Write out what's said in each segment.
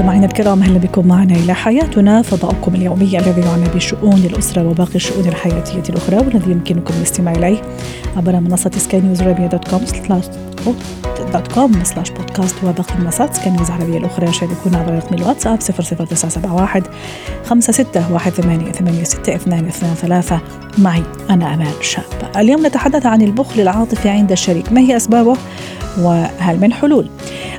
مستمعينا الكرام أهلا بكم معنا إلى حياتنا. فضاؤكم اليومي الذي يعنى بشؤون الأسرة وباقي الشؤون الحياتية الأخرى والذي يمكنكم الاستماع إليه عبر منصة سكاي نيوز dot com dot com slash podcast وباقي منصات سكاي نيوز العربية الأخرى. شاركونا عبر رقم الواتساب 00971 561 معي أنا أمال شاب. اليوم نتحدث عن البخل العاطفي عند الشريك. ما هي أسبابه؟ وهل من حلول؟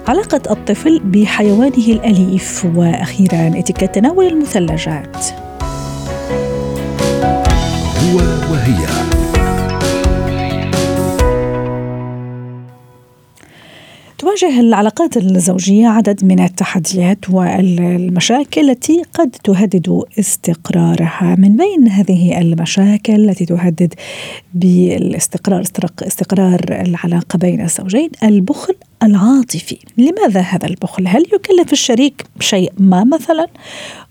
علاقة الطفل بحيوانه الأليف وأخيرا اتيكيت تناول المثلجات. تواجه العلاقات الزوجية عدد من التحديات والمشاكل التي قد تهدد استقرارها من بين هذه المشاكل التي تهدد بالاستقرار استقرار العلاقة بين الزوجين البخل العاطفي لماذا هذا البخل؟ هل يكلف الشريك شيء ما مثلا؟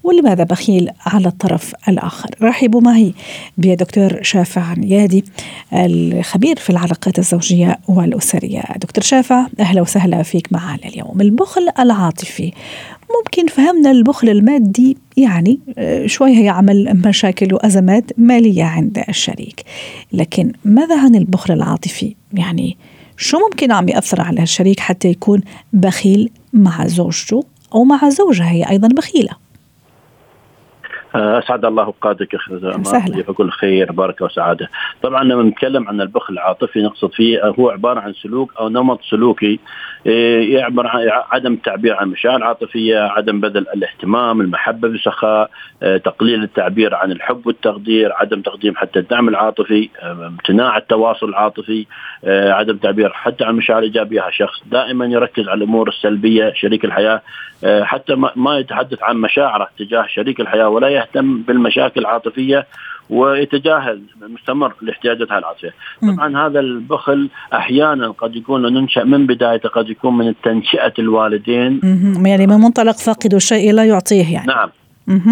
ولماذا بخيل على الطرف الآخر؟ رحبوا معي بدكتور شافع نيادي الخبير في العلاقات الزوجية والأسرية. دكتور شافع أهلا وسهلا فيك معنا اليوم. البخل العاطفي ممكن فهمنا البخل المادي يعني آه، شوي يعمل مشاكل وأزمات مالية عند الشريك. لكن ماذا عن البخل العاطفي؟ يعني شو ممكن عم يأثر على الشريك حتى يكون بخيل مع زوجته أو مع زوجها؟ هي أيضا بخيلة. أسعد الله أوقاتك أخي كل خير بركه وسعادة. طبعا لما نتكلم عن البخل العاطفي. نقصد فيه هو عبارة عن سلوك أو نمط سلوكي يعبر عن عدم التعبير عن المشاعر العاطفيه، عدم بذل الاهتمام، المحبة بسخاء، إيه، تقليل التعبير عن الحب والتقدير، عدم تقديم حتى الدعم العاطفي، امتناع التواصل العاطفي، إيه، عدم تعبير حتى عن مشاعر إيجابية. شخص دائما يركز على الأمور السلبية شريك الحياة حتى ما يتحدث عن مشاعره تجاه شريك الحياة ولا يهتم بالمشاكل العاطفية. ويتجاهل مستمر لاحتياجاتها العاطفيه. طبعا هذا البخل أحيانا قد يكون ننشا من بدايته قد يكون من تنشئة الوالدين. يعني من منطلق فاقد الشيء لا يعطيه يعني. نعم.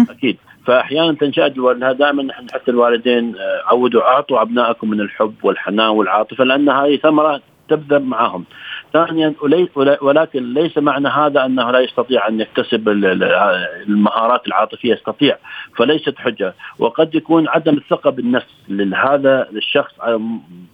أكيد. فاحيانا تنشات الوالد دائما نحن حتى الوالدين آه، عودوا أعطوا أبنائكم من الحب والحنان والعاطفة لأن هذه ثمرة تبذر معهم ثانيا ولكن ليس معنى هذا أنه لا يستطيع أن يكتسب المهارات العاطفية يستطيع فليست حجة. وقد يكون عدم الثقة بالنفس لهذا الشخص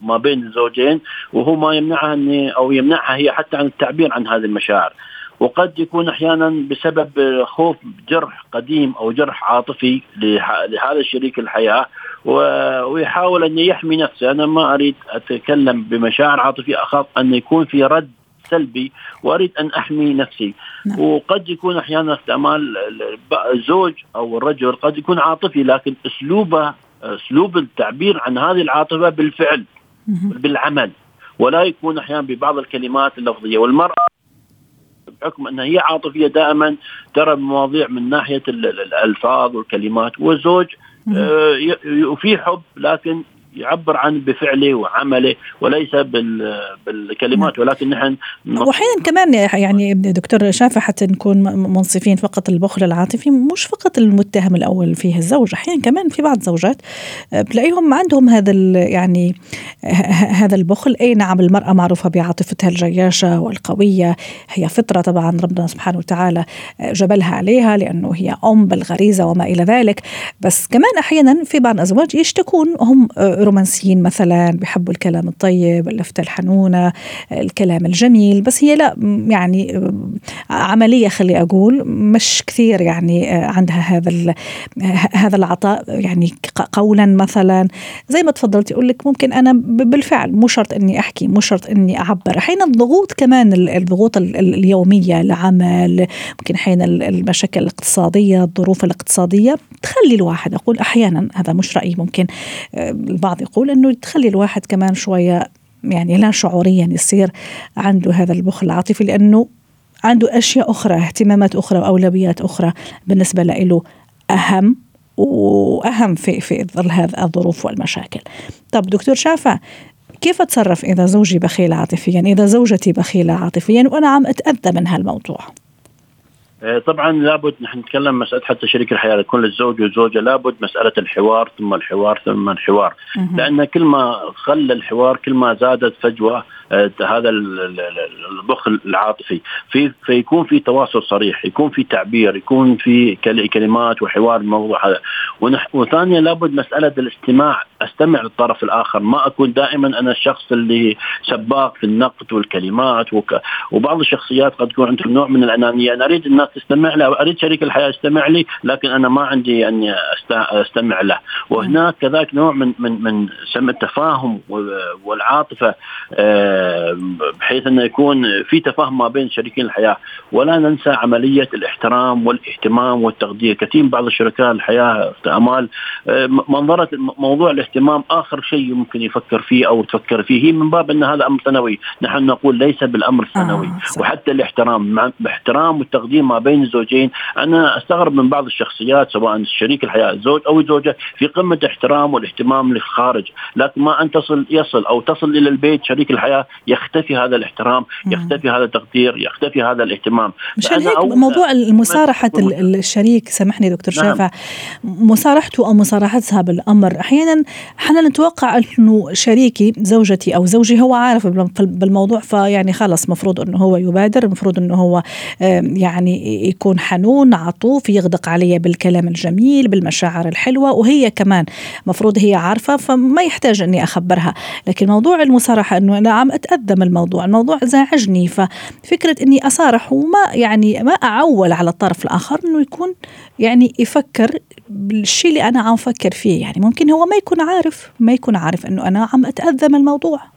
ما بين الزوجين وهو ما يمنعها أو يمنعها هي حتى عن التعبير عن هذه المشاعر. وقد يكون أحيانا بسبب خوف جرح قديم أو جرح عاطفي لهذا الشريك الحياة ويحاول أن يحمي نفسه. أنا ما أريد أتكلم بمشاعر عاطفية أخاف أن يكون في رد سلبي وأريد أن أحمي نفسي. نعم. وقد يكون أحيانا استعمال الزوج أو الرجل قد يكون عاطفي لكن أسلوبه أسلوب التعبير عن هذه العاطفة بالفعل بالعمل. ولا يكون أحيانا ببعض الكلمات اللفظية. والمرأة بحكم انها هي عاطفية دائما ترى المواضيع من ناحية الألفاظ والكلمات والزوج آه، وفي حب لكن يعبر عن بفعله وعمله وليس بالكلمات. ولكن نحن وأحيانا كمان يعني دكتور شافع حتى نكون منصفين فقط البخل العاطفي مش فقط المتهم الأول فيه الزوج أحيانا كمان في بعض الزوجات آه، بتلاقيهم عندهم هذا يعني هذا البخل أي نعم المرأة معروفة بعاطفتها الجياشة والقوية هي فطرة طبعا ربنا سبحانه وتعالى آه، جبلها عليها لأنه هي أم بالغريزة وما إلى ذلك بس كمان أحيانا في بعض الأزواج يشتكون هم آه، رومانسيين مثلا بيحبوا الكلام الطيب اللفتة الحنونة الكلام الجميل بس هي لا يعني عملية خلي أقول مش كثير يعني عندها هذا هذا العطاء يعني قولا مثلا. زي ما تفضلت يقول لك ممكن أنا بالفعل مو شرط إني أحكي مو شرط إني أعبر. أحيانا الضغوط كمان الضغوط اليومية العمل ممكن أحيانا المشاكل الاقتصادية الظروف الاقتصادية تخلي الواحد أقول أحيانا هذا مش رأيي ممكن البعض البعض يقول انه تخلي الواحد كمان شوية يعني لا شعوريا يصير عنده هذا البخل العاطفي لأنه عنده أشياء أخرى اهتمامات أخرى وأولويات أخرى بالنسبة له أهم وأهم في في ظل هذه الظروف والمشاكل. طب دكتور شافع كيف أتصرف إذا زوجي بخيل عاطفيا، إذا زوجتي بخيلة عاطفيا وأنا عم أتأذى من هالموضوع؟ آه، طبعا لابد نحن نتكلم مسألة حتى شريك الحياة يكون للزوج والزوجه لابد مسألة الحوار ثم الحوار ثم الحوار. لأن كل ما خلى الحوار كل ما زادت فجوة هذا البخل العاطفي. في فيكون في تواصل صريح يكون في تعبير يكون في كلمات وحوار الموضوع هذا. وثانيا لابد مسألة الاستماع. أستمع للطرف الآخر. ما أكون دائما أنا الشخص اللي سباق في النقد والكلمات وك... وبعض الشخصيات قد يكون عندهم نوع من الأنانية. أنا أريد الناس تستمع لي أريد شريك الحياة يستمع لي لكن أنا ما عندي اني أستمع له. وهناك كذلك نوع من من من سم التفاهم والعاطفة. بحيث أنه يكون في تفاهم ما بين شريكين الحياة. ولا ننسى عملية الاحترام والاهتمام والتقدير كثير من بعض الشركاء الحياة أمال منظرة موضوع الاهتمام آخر شيء يمكن يفكر فيه أو تفكر فيه. هي من باب أن هذا أمر ثانوي نحن نقول ليس بالأمر الثانوي آه وحتى الاحترام مع الاحترام والتقدير ما بين الزوجين. أنا أستغرب من بعض الشخصيات سواء شريك الحياة الزوج أو الزوجه في قمة الاحترام والاهتمام للخارج. لكن ما أن تصل يصل أو تصل إلى البيت شريك الحياة يختفي هذا الاحترام يختفي هذا التقدير يختفي هذا الاهتمام. مشان هيك موضوع مصارحه الشريك سامحني دكتور نعم. شافع مصارحته أو مصارحتها بالامر أحيانا إحنا نتوقع أنه شريكي زوجتي أو زوجي هو عارف بالموضوع فيعني خلص مفروض أنه هو يبادر المفروض أنه هو يعني يكون حنون عطوف يغدق علي بالكلام الجميل بالمشاعر الحلوة وهي كمان مفروض هي عارفة فما يحتاج أني أخبرها. لكن موضوع المصارحة أنه أنا عم أتأذى من الموضوع الموضوع زعجني ففكرة إني أصارح وما يعني ما أعول على الطرف الآخر إنه يكون يعني يفكر بالشيء اللي أنا عم أفكر فيه. يعني ممكن هو ما يكون عارف ما يكون عارف إنه أنا عم أتأذى من الموضوع.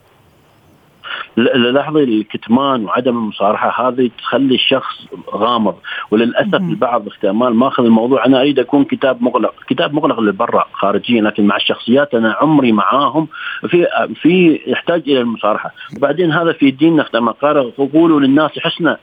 لاحظي الكتمان وعدم المصارحة هذه تخلي الشخص غامض. وللأسف البعض اختمال ماخذ الموضوع أنا أريد أكون كتاب مغلق، كتاب مغلق للبرا خارجيا لكن مع الشخصيات أنا عمري معاهم في في يحتاج إلى المصارحة، وبعدين هذا في ديننا كما قال قولوا للناس حسنا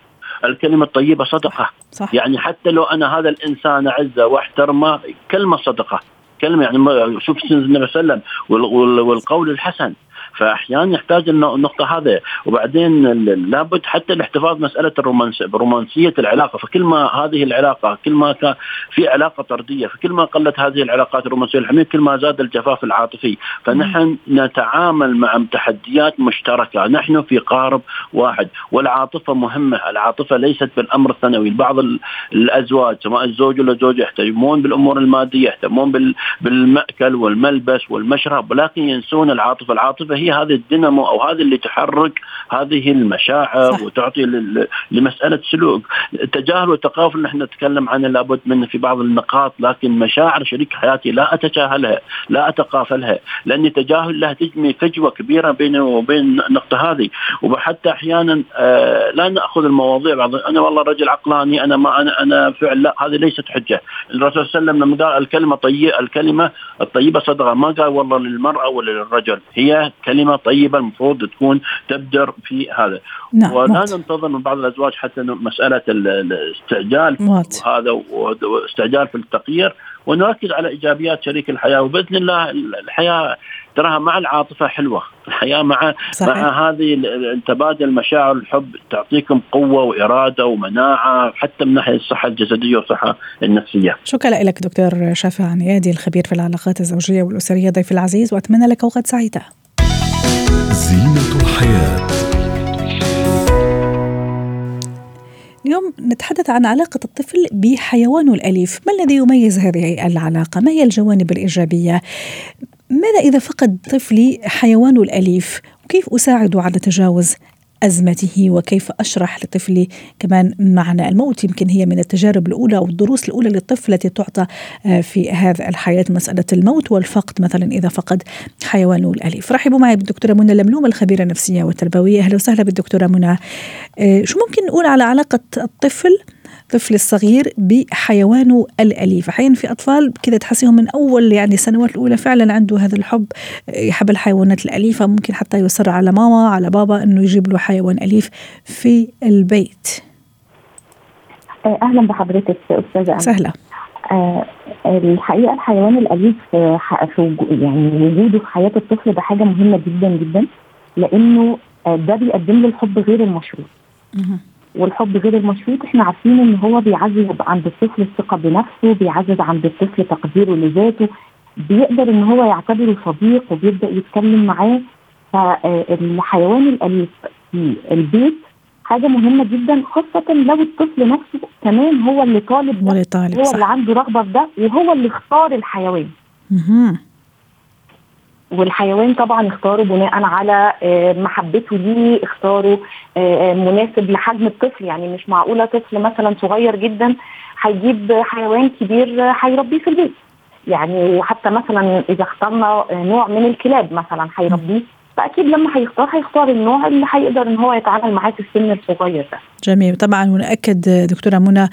الكلمة الطيبة صدقة. صح. يعني حتى لو أنا هذا الإنسان أعزه وأحترمه كلمة صدقة. كلمة يعني شوف النبي صلى الله عليه وسلم والقول الحسن. فأحيانا يحتاج النقطة هذه. وبعدين لابد حتى الاحتفاظ مسألة الرومانسيه برومانسية العلاقة. فكل ما هذه العلاقة كل ما كان في علاقة طردية فكل ما قلت هذه العلاقات الرومانسية الحميمه كل ما زاد الجفاف العاطفي. فنحن نتعامل مع تحديات مشتركة. نحن في قارب واحد. والعاطفة مهمة. العاطفة ليست بالأمر الثانوي. بعض الأزواج سواء الزوج ولا الزوجة يهتمون بالأمور المادية يهتمون بالمأكل والملبس والمشرب ولكن ينسون العاطفة. العاطفة هي هي هذه الدينامو أو هذه اللي تحرك هذه المشاعر صح. وتعطي لمسألة سلوك. التجاهل والتقافل نحن نتكلم عنه لابد منه في بعض النقاط لكن مشاعر شريك حياتي لا أتجاهلها لا أتقافلها لأني تجاهل لها تجمي فجوة كبيرة بينه وبين النقطة هذه. وحتى أحيانا آه لا نأخذ المواضيع بعض أنا والله رجل عقلاني أنا ما أنا أنا فعل لا هذه ليست حجة. الرسول صلى الله عليه وسلم لما قال الكلمة طيبه الكلمة الطيبة صدقة ما قال والله للمرأة ولا للرجل هي كلمة طيبة المفروض تكون تبدر في هذا نعم ولا ننتظر من بعض الأزواج حتى مسألة الاستعجال هذا واستعجال في التغيير ونركز على إيجابيات شريك الحياة وبإذن الله الحياة تراها مع العاطفة حلوة، الحياة مع صحيح. مع هذه تبادل المشاعر الحب تعطيكم قوة وإرادة ومناعة حتى من ناحية الصحة الجسدية والصحة النفسية. شكرا لك دكتور شافع عنيادي الخبير في العلاقات الزوجية والأسرية ضيف العزيز وأتمنى لك أوقات سعيدة. زينة الحياة. اليوم نتحدث عن علاقة الطفل بحيوانه الأليف. ما الذي يميز هذه العلاقة؟ ما هي الجوانب الإيجابية؟ ماذا إذا فقد طفلي حيوانه الأليف؟ وكيف أساعده على تجاوز أزمته وكيف أشرح لطفلي كمان معنى الموت. يمكن هي من التجارب الأولى أو الدروس الأولى للطفل التي تعطى آه، في هذا الحياة مسألة الموت والفقد مثلا إذا فقد حيوانه الأليف. رحبوا معي بالدكتورة منى لملوم الخبيرة النفسية والتربوية. أهلا وسهلا بالدكتورة منى. آه، شو ممكن نقول على علاقة الطفل الطفل الصغير بحيوانه الأليف. أحيانا في أطفال كذا تحسيهم من أول يعني السنوات الأولى فعلا عنده هذا الحب يحب الحيوانات الأليفة. ممكن حتى يصر على ماما على بابا أنه يجيب له حيوان أليف في البيت. أهلا بحضرتك أستاذة سهلة. آه الحقيقة الحيوان الأليف في يعني وجوده في حياة الطفل ده حاجة مهمة جدا جدا لأنه آه ده بيقدم له الحب غير المشروط. والحب غير المشروط إحنا عارفين إن هو بيعزز عند الطفل الثقة بنفسه، بيعزز عند الطفل تقديره لذاته، بيقدر إن هو يعتبره صديق وبيبدأ يتكلم معاه فالحيوان الأليف في البيت حاجة مهمة جدا خاصة لو الطفل نفسه كمان هو اللي طالب هو اللي طالب هو صح. اللي عنده رغبة في ده وهو اللي اختار الحيوان. والحيوان طبعا اختاره بناء على محبته ليه اختاره مناسب لحجم الطفل. يعني مش معقولة طفل مثلا صغير جدا هيجيب حيوان كبير هيربيه في البيت. يعني وحتى مثلا إذا اخترنا نوع من الكلاب مثلا هيربيه فأكيد لما هيختار هيختار النوع اللي هيقدر إن هو يتعامل معاه في السن الصغير ده. جميل. طبعا ونأكد دكتورة منى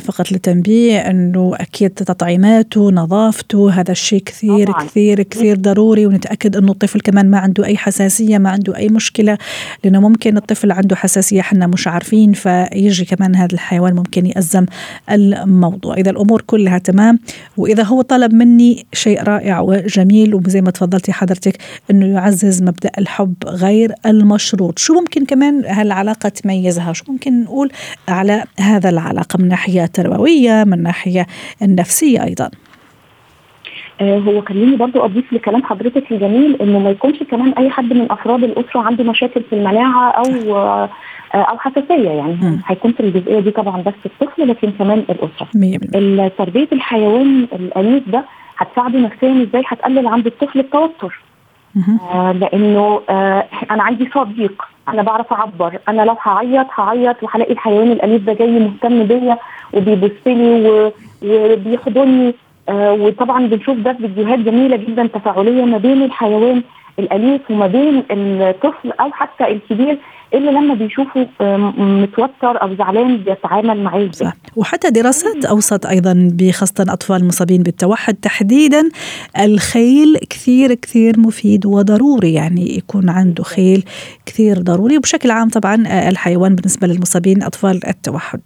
فقط للتنبيه أنه أكيد تطعيماته نظافته هذا الشيء كثير طبعا. كثير كثير ضروري ونتأكد أنه الطفل كمان ما عنده أي حساسية ما عنده أي مشكلة لأنه ممكن الطفل عنده حساسية حنا مش عارفين فيجي كمان هذا الحيوان ممكن يأزم الموضوع. إذا الأمور كلها تمام وإذا هو طلب مني شيء رائع وجميل وزي ما تفضلتي حضرتك أنه يعزز مبدأ الحب غير المشروط. شو ممكن كمان هالعلاقة تميزها شو ممكن نقول على هذا العلاقة؟ من ناحية تربوية من ناحية النفسية أيضا. آه هو خليني برضو أضيف لكلام حضرتك الجميل إنه ما يكونش كمان أي حد من أفراد الأسرة عنده مشاكل في المناعة أو آه أو حساسية يعني. هيكون في الجزئية دي طبعا بس الطفل لكن كمان الأسرة. تربية الحيوان الاليف ده هتساعده نفسيا إزاي؟ هتقلل عند الطفل التوتر. آه لأنه آه أنا عندي صديق أنا بعرف أعبر. أنا لو هعيط هعيط وهلاقي الحيوان الأليف ده جاي مهتم بيا وبيبص لي وبيحضني آه وطبعا بنشوف ده فيديوهات جميلة جدا تفاعلية ما بين الحيوان الأليف وما بين الطفل أو حتى الكبير. اللي لما بيشوفه متوتر أو زعلان بيتعامل معاه. صح. وحتى دراسات اوصت أيضا بخاصة أطفال مصابين بالتوحد تحديدا الخيل كثير كثير مفيد وضروري يعني يكون عنده خيل كثير ضروري وبشكل عام طبعا الحيوان بالنسبة للمصابين أطفال التوحد.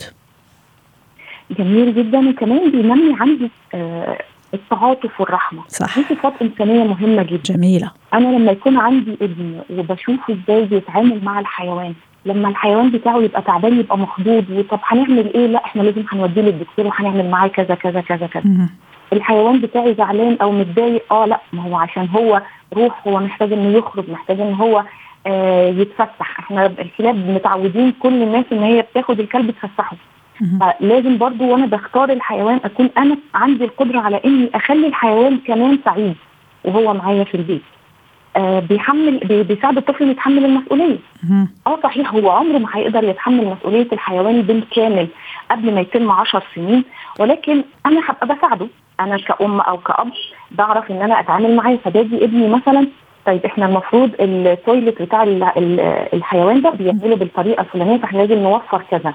جميل جدا. وكمان بينمي عندي آه التعاطف والرحمة. صح. دي صفات إنسانية مهمة جدا. جميلة. أنا لما يكون عندي ابن وبشوفه إزاي بيتعامل مع الحيوان لما الحيوان بتاعه يبقى تعبان يبقى مخضوض وطب هنعمل إيه؟ لا إحنا لازم هنوديه للدكتور وهنعمل معاه كذا كذا كذا كذا. الحيوان بتاعي زعلان أو متضايق آه لا ما هو عشان هو روح هو محتاج إنه يخرج محتاج إن هو آه يتفسح. إحنا الكلاب متعودين كل الناس إن هي بتاخد الكلب تفسحه. فلازم برضو وأنا بختار الحيوان اكون أنا عندي القدرة على اني اخلي الحيوان كمان سعيد وهو معايا في البيت. آه بيحمل بيساعد الطفل يتحمل المسؤولية. آه صحيح هو عمره ما هيقدر يتحمل مسؤولية الحيوان بالكامل قبل ما يتم 10 سنين ولكن أنا هبقى بساعده. أنا كأم أو كأب بعرف ان أنا اتعامل معاه. فباجي ابني مثلا طيب إحنا المفروض التويلت بتاع الحيوان ده بيعمله بالطريقة الفلانية فإحنا لازم نوفر كذا.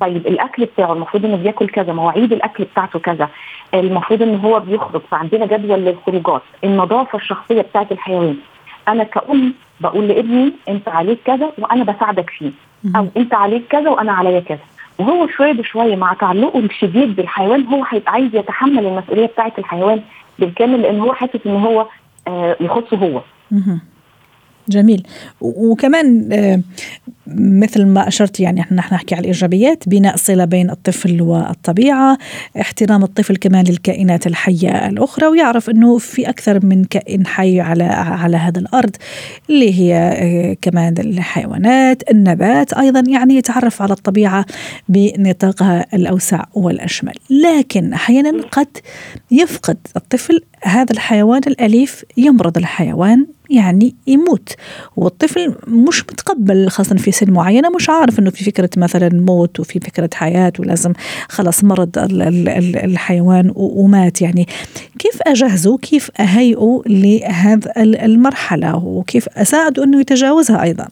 طيب الأكل بتاعه المفروض إنه بياكل كذا مواعيد الأكل بتاعته كذا. المفروض إن هو بيخرج فعندنا جدول للخروجات. النظافة الشخصية بتاعت الحيوان. أنا كأم بقول لابني أنت عليك كذا وأنا بساعدك فيه. أو أنت عليك كذا وأنا عليا كذا. وهو شوية بشوية مع تعلقه الشديد بالحيوان هو هيبقى عايز يتحمل المسؤولية بتاعت الحيوان بالكامل لأن هو حاسس إن هو آه يخصه هو. جميل. وكمان مثل ما أشرت يعني إحنا نحكي على الإيجابيات بناء صلة بين الطفل والطبيعة احترام الطفل كمان للكائنات الحية الأخرى ويعرف إنه في أكثر من كائن حي على على هذا الأرض اللي هي كمان الحيوانات النبات أيضا يعني يتعرف على الطبيعة بنطاقها الأوسع والأشمل. لكن أحيانا قد يفقد الطفل هذا الحيوان الأليف يمرض الحيوان يعني يموت. والطفل مش متقبل خاصة في سن معينة مش عارف إنه في فكرة مثلا موت وفي فكرة حياة ولازم خلص مرض الحيوان ومات يعني. كيف أجهزه؟ كيف أهيئه لهذا المرحلة؟ وكيف أساعده أنه يتجاوزها أيضا؟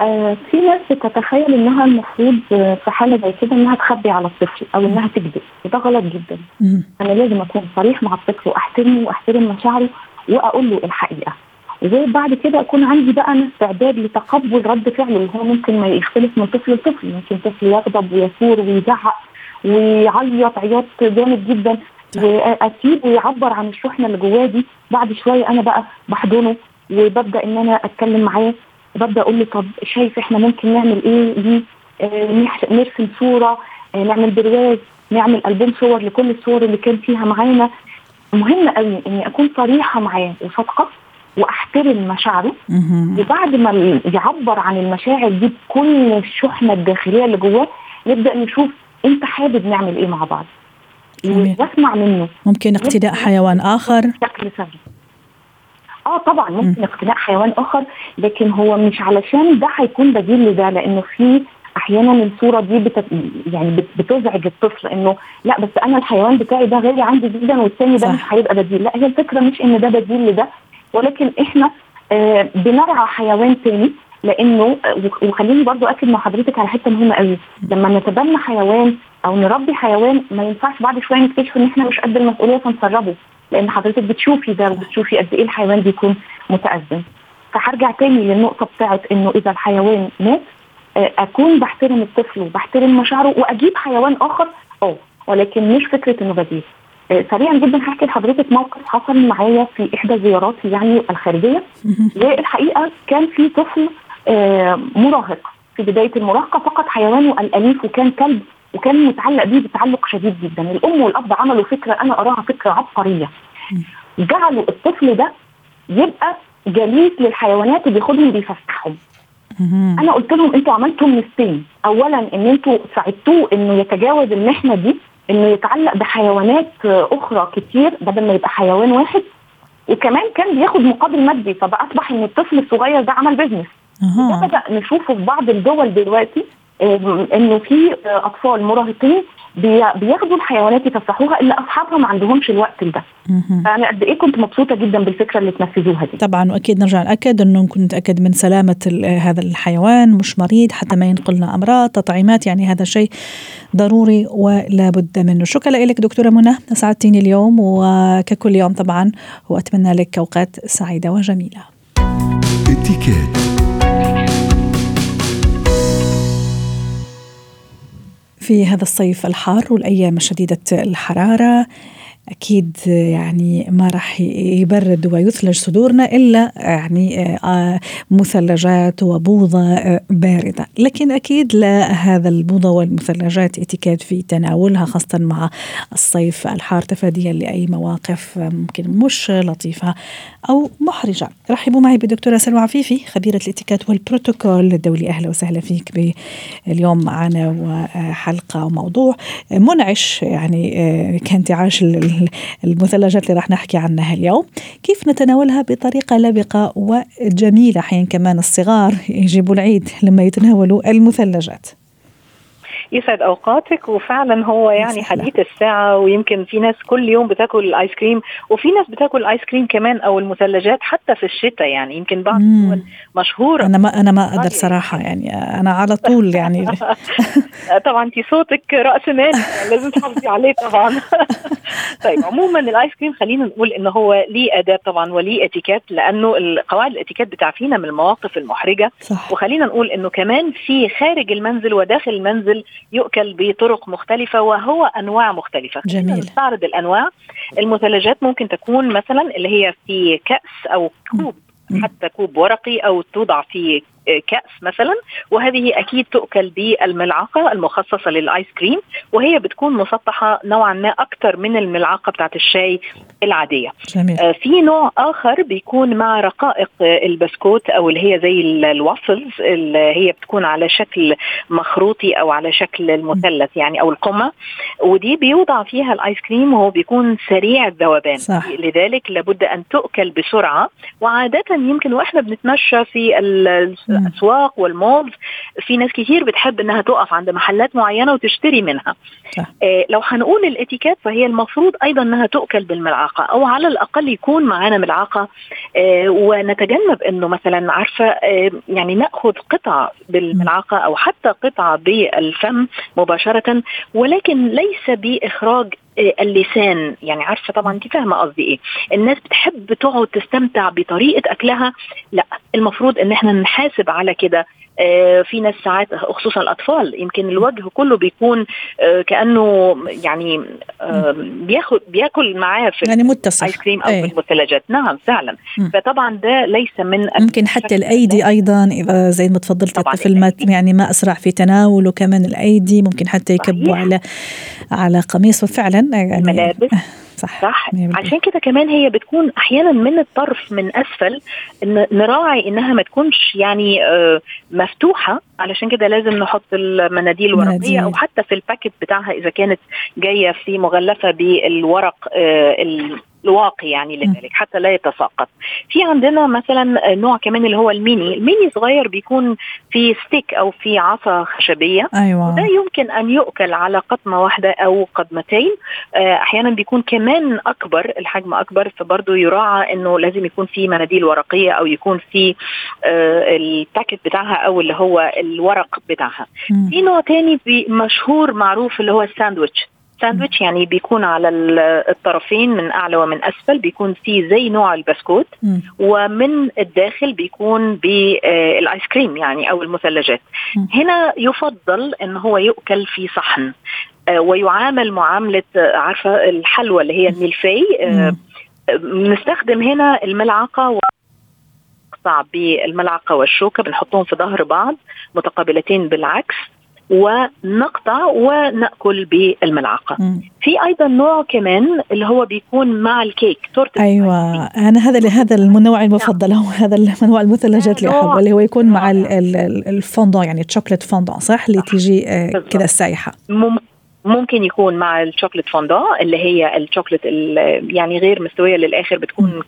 آه في ناس بتتخيل إنها المفروض في حالة زي كده إنها تخبي على الطفل أو إنها تكذب. وده غلط جدا. أنا لازم أكون صريح مع الطفل وأحترمه وأحترم مشاعره. وأقول له الحقيقة. وزي بعد كده أكون عندي بقى أنا استعداد لتقبل رد فعله اللي هو ممكن ما يختلف من طفل لطفل. ممكن طفل يغضب ويثور ويزعق ويعيط عياط جامد جدا واسيبه يعبر عن الشحنة اللي جواه دي. بعد شوية أنا بقى بحضنه وببدأ إن أنا أتكلم معاه. ببدأ أقول له طب شايف إحنا ممكن نعمل إيه؟ آه نرسم صورة آه نعمل برواز نعمل ألبوم صور لكل الصور اللي كان فيها معانا. مهم قوي إني أكون صريحة معاه وصادقة وأحترم مشاعره. وبعد ما يعبر عن المشاعر دي بكل الشحنة الداخلية اللي جواه نبدأ نشوف أنت حابب نعمل إيه مع بعض. وأسمع منه. ممكن اقتناء حيوان آخر؟ بشكل سهل آه طبعا ممكن اقتناء حيوان آخر لكن هو مش علشان ده هيكون بديل لده لأنه في أحيانا الصورة دي بت... يعني بتزعج الطفل إنه لا بس أنا الحيوان بتاعي ده غالي عندي جدا والثاني ده مش هيبقى بديل. لا هي الفكرة مش إن ده بديل لده ولكن إحنا آه بنرعى حيوان تاني لإنه وخليني برضو أكد مع حضرتك على حتة مهمة قوي. لما نتبنى حيوان أو نربي حيوان ما ينفعش بعد شوية نكتشف إن إحنا مش قد المسؤولية فنسربه لأن حضرتك بتشوفي ده وبتشوفي قد إيه الحيوان بيكون متأزم. فهرجع تاني للنقطة بتاعت إنه إذا الحيوان مات أكون بحترم الطفل وبحترم مشاعره وأجيب حيوان آخر آه ولكن مش فكرة إنه بديل سريعا جدا هحكي لحضرتك موقف حصل معايا في إحدى زياراتي يعني الخارجية. والحقيقة كان في طفل مراهق. في بداية المراهقة فقد حيوانه الأليف وكان كلب وكان متعلق بيه بتعلق شديد جدا. الأم والأب عملوا فكرة أنا أراها فكرة عبقرية. جعلوا الطفل ده يبقى جليس للحيوانات وبياخدهم بيفسحهم. أنا قلت لهم أنتوا عملتوا ميزتين اولا إن أنتوا ساعدتوه إنه يتجاوز المحنة دي إنه يتعلق بحيوانات أخرى كتير بدل ما يبقى حيوان واحد. وكمان كان بياخد مقابل مادي فبقى أصبح إن الطفل الصغير ده عمل بيزنس ده بدا نشوفه في بعض الدول دلوقتي إنه في أطفال مراهقين بياخدوا الحيوانات يفسحوها اللي اصحابها ما عندهمش الوقت ده فأنا قد إيه كنت مبسوطة جدا بالفكرة اللي تنفذوها دي. طبعا وأكيد نرجع ناكد إنه نكون نتاكد من سلامة هذا الحيوان مش مريض حتى ما ينقلنا أمراض تطعيمات يعني هذا شيء ضروري ولا بد منه. شكرا لك دكتورة منى أسعدتيني اليوم وككل يوم طبعا وأتمنى لك أوقات سعيدة وجميلة. في هذا الصيف الحار والأيام الشديدة الحرارة. أكيد يعني ما راح يبرد ويثلج صدورنا إلا يعني مثلجات وبوظه باردة، لكن أكيد لا هذا البوظه والمثلجات اتكاد في تناولها خاصة مع الصيف الحار. تفاديا لأي مواقف ممكن مش لطيفة. أو محرجة. رحبوا معي بالدكتوره سلوى عفيفي خبيرة الاتيكات والبروتوكول الدولي. أهلا وسهلا فيك اليوم معنا وحلقة وموضوع منعش يعني كانتعاش المثلجات اللي راح نحكي عنها اليوم. كيف نتناولها بطريقة لبقة وجميلة؟ حين كمان الصغار يجيبوا العيد لما يتناولوا المثلجات. يسعد أوقاتك وفعلا هو يعني حديث الساعة ويمكن في ناس كل يوم بتاكل الايس كريم وفي ناس بتاكل الايس كريم كمان أو المثلجات حتى في الشتاء يعني. يمكن بعض الدول مشهورة. أنا ما أنا ما أقدر صراحة يعني أنا على طول يعني. طبعا انت صوتك رأس مال يعني لازم تحافظي عليه طبعا. طيب عموما الايس كريم خلينا نقول إن هو ليه اداب طبعا وليه إتيكيت لأنه قواعد الإتيكيت بتعفينا من المواقف المحرجة. صح. وخلينا نقول إنه كمان في خارج المنزل وداخل المنزل يؤكل بطرق مختلفة وهو أنواع مختلفة. جميل. نستعرض الأنواع. المثلجات ممكن تكون مثلا اللي هي في كأس أو كوب حتى كوب ورقي أو توضع في كأس مثلا وهذه أكيد تؤكل بالملعقة المخصصة للآيس كريم وهي بتكون مسطحة نوعا ما أكثر من الملعقة بتاعت الشاي العادية جميل. آه في نوع آخر بيكون مع رقائق البسكوت أو اللي هي زي الوافلز اللي هي بتكون على شكل مخروطي أو على شكل المثلث يعني أو القمة ودي بيوضع فيها الآيس كريم وهو بيكون سريع الذوبان صح. لذلك لابد أن تؤكل بسرعة وعادة يمكن وإحنا بنتمشى في الأسواق والمولز في ناس كتير بتحب إنها تقف عند محلات معينة وتشتري منها. صح. آه لو هنقول الإتيكيت فهي المفروض أيضا إنها تؤكل بالملعقة أو على الأقل يكون معانا ملعقة. آه ونتجنب إنه مثلا عارفة آه يعني نأخذ قطع بالملعقة أو حتى قطعه بالفم مباشرة. ولكن ليس بإخراج اللسان. يعني عارفة طبعا انت فاهمة قصدي إيه. الناس بتحب تقعد تستمتع بطريقة أكلها. لا المفروض إن إحنا نحاسب على كده. آه، في ناس ساعات خصوصا الأطفال يمكن الوجه كله بيكون آه، كأنه يعني بياخد بياكل معاه في يعني متصل. ايس كريم أو إيه. في المثلجات نعم فعلا. م. فطبعا ده ليس من ممكن حتى الأيدي أيضا إذا زي ما تفضلت الطفل ما يعني ما أسرع في تناوله كمان الأيدي. ممكن حتى يكبوا على على قميصه فعلا يعني الملابس صح, صح. عشان كده كمان هي بتكون أحيانا من الطرف من أسفل إن نراعي إنها ما تكونش يعني آه، مفتوحة. علشان كده لازم نحط المناديل الورقية أو حتى في ال packet بتاعها إذا كانت جاية في مغلفة بالورق آه، الواقي يعني لذلك حتى لا يتساقط. في عندنا مثلا نوع كمان اللي هو ال mini. ال mini صغير بيكون في stick أو في عصا خشبية. أيوة. وده يمكن أن يؤكل على قطمة واحدة أو قطمتين آه، أحيانا بيكون كمان أكبر الحجم أكبر فبرضه يراعى إنه لازم يكون في مناديل ورقية أو يكون في آه، ال packet بتاعها أو اللي هو الورق بتاعها. في نوع تاني مشهور معروف اللي هو الساندويتش. ساندويتش يعني بيكون على الطرفين من أعلى ومن أسفل بيكون فيه زي نوع البسكوت م. ومن الداخل بيكون بالايس كريم يعني أو المثلجات م. هنا يفضل إن هو يؤكل في صحن آه، ويعامل معاملة آه، عارفة الحلوى اللي هي الملفي آه، نستخدم هنا الملعقة بالملعقة والشوكة بنحطهم في ظهر بعض متقابلتين بالعكس ونقطع ونأكل بالملعقة. في أيضا نوع كمان اللي هو بيكون مع الكيك تورتة أيوه. أنا هذا هذا النوع المفضل. هو هذا النوع المثلجات اللي أحبه اللي هو يكون مع الفوندون يعني ال chocolate fondant صح؟ اللي تيجي آه، كذا السايحه ممكن يكون مع ال chocolate fondant اللي هي الشوكليت يعني غير مستوية للآخر بتكون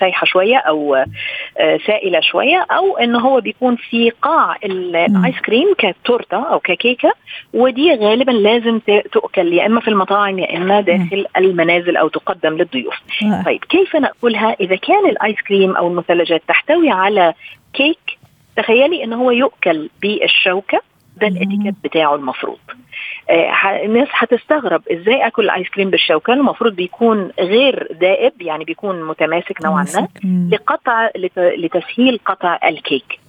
سايحة شوية أو آه، سائلة شوية أو إن هو بيكون في قاع الآيس كريم كتورتة أو ككيكة ودي غالبا لازم تؤكل يا إما في المطاعم يا إما داخل المنازل أو تقدم للضيوف. آه. طيب كيف نأكلها؟ إذا كان الآيس كريم أو المثلجات تحتوي على كيك تخيلي إن هو يؤكل بالشوكة ده الإتيكيت بتاعه المفروض. الناس هتستغرب إزاي أكل الايس كريم بالشوكه المفروض بيكون غير دائب يعني بيكون متماسك نوعا ما لقطع لتسهيل قطع الكيك.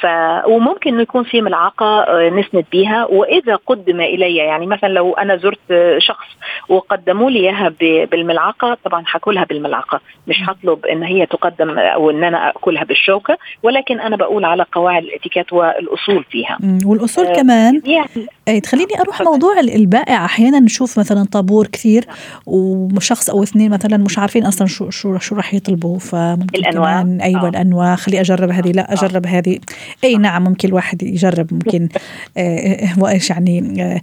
ف وممكن انه يكون في ملعقة آه، نسند بيها وإذا قدم إلي يعني مثلا لو أنا زرت شخص وقدموا لي إياها بالملعقة طبعا حاكلها بالملعقة مش هطلب إن هي تقدم أو إن أنا أكلها بالشوكة ولكن أنا بقول على قواعد الإتيكيت والأصول فيها. والأصول آه كمان؟ يعني تخليني أروح موضوع البائع. أحيانا نشوف مثلا طابور كثير وشخص أو اثنين مثلا مش عارفين أصلا شو شو شو راح يطلبوا فممكن الأنواع. أيوه آه. الأنواع. خلي أجرب هذه لا أجرب آه. هذه. اي نعم ممكن الواحد يجرب ممكن آه وايش يعني آه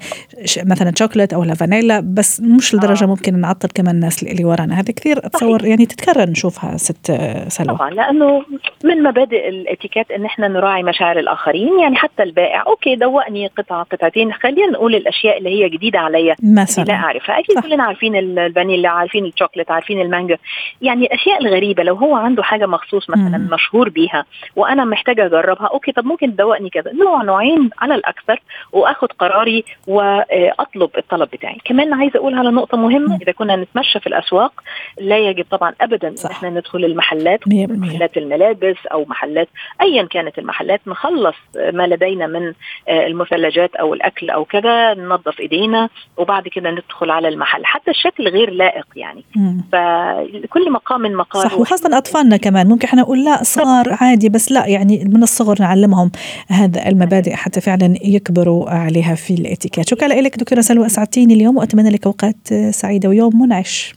مثلا شوكليت أو فانيلا بس مش لدرجة آه. ممكن نعطل كمان الناس اللي ورانا. هذا كثير اتصور يعني تتكرر نشوفها ست سلوى طبعا لأنه من مبادئ الاتيكيت إن إحنا نراعي مشاعر الآخرين يعني حتى البائع. okay دوقني قطعة قطعتين خلينا نقول الأشياء اللي هي جديدة عليا مثلا لا أعرفها. أكيد كلنا عارفين الفانيلا عارفين الشوكليت عارفين المانجا. يعني الأشياء الغريبة لو هو عنده حاجة مخصوص مثلا مم. مشهور بيها وأنا محتاجة أجربها okay طب ممكن تدوقني كذا. نوع نوعين على الأكثر وآخد قراري وأطلب الطلب بتاعي. كمان عايزة أقول على نقطة مهمة إذا كنا نتمشى في الأسواق لا يجب طبعا ابدا إن إحنا ندخل المحلات محلات الملابس أو محلات ايا كانت المحلات نخلص ما لدينا من آه، المثلجات أو الأكل أو كذا ننظف إيدينا وبعد كده ندخل على المحل. حتى الشكل غير لائق يعني. فكل مقام من مقام صح وخاصة أطفالنا كمان. ممكن إحنا نقول لا صغار عادي بس لا يعني من الصغر نعلمهم هذا المبادئ حتى فعلا يكبروا عليها في الاتيكيت شكرا لك دكتورة سلوى أسعدتيني اليوم وأتمنى لك أوقات سعيدة ويوم منعش.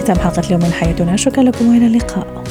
ختام حلقة اليوم من حياتنا. شكرا لكم وإلى اللقاء.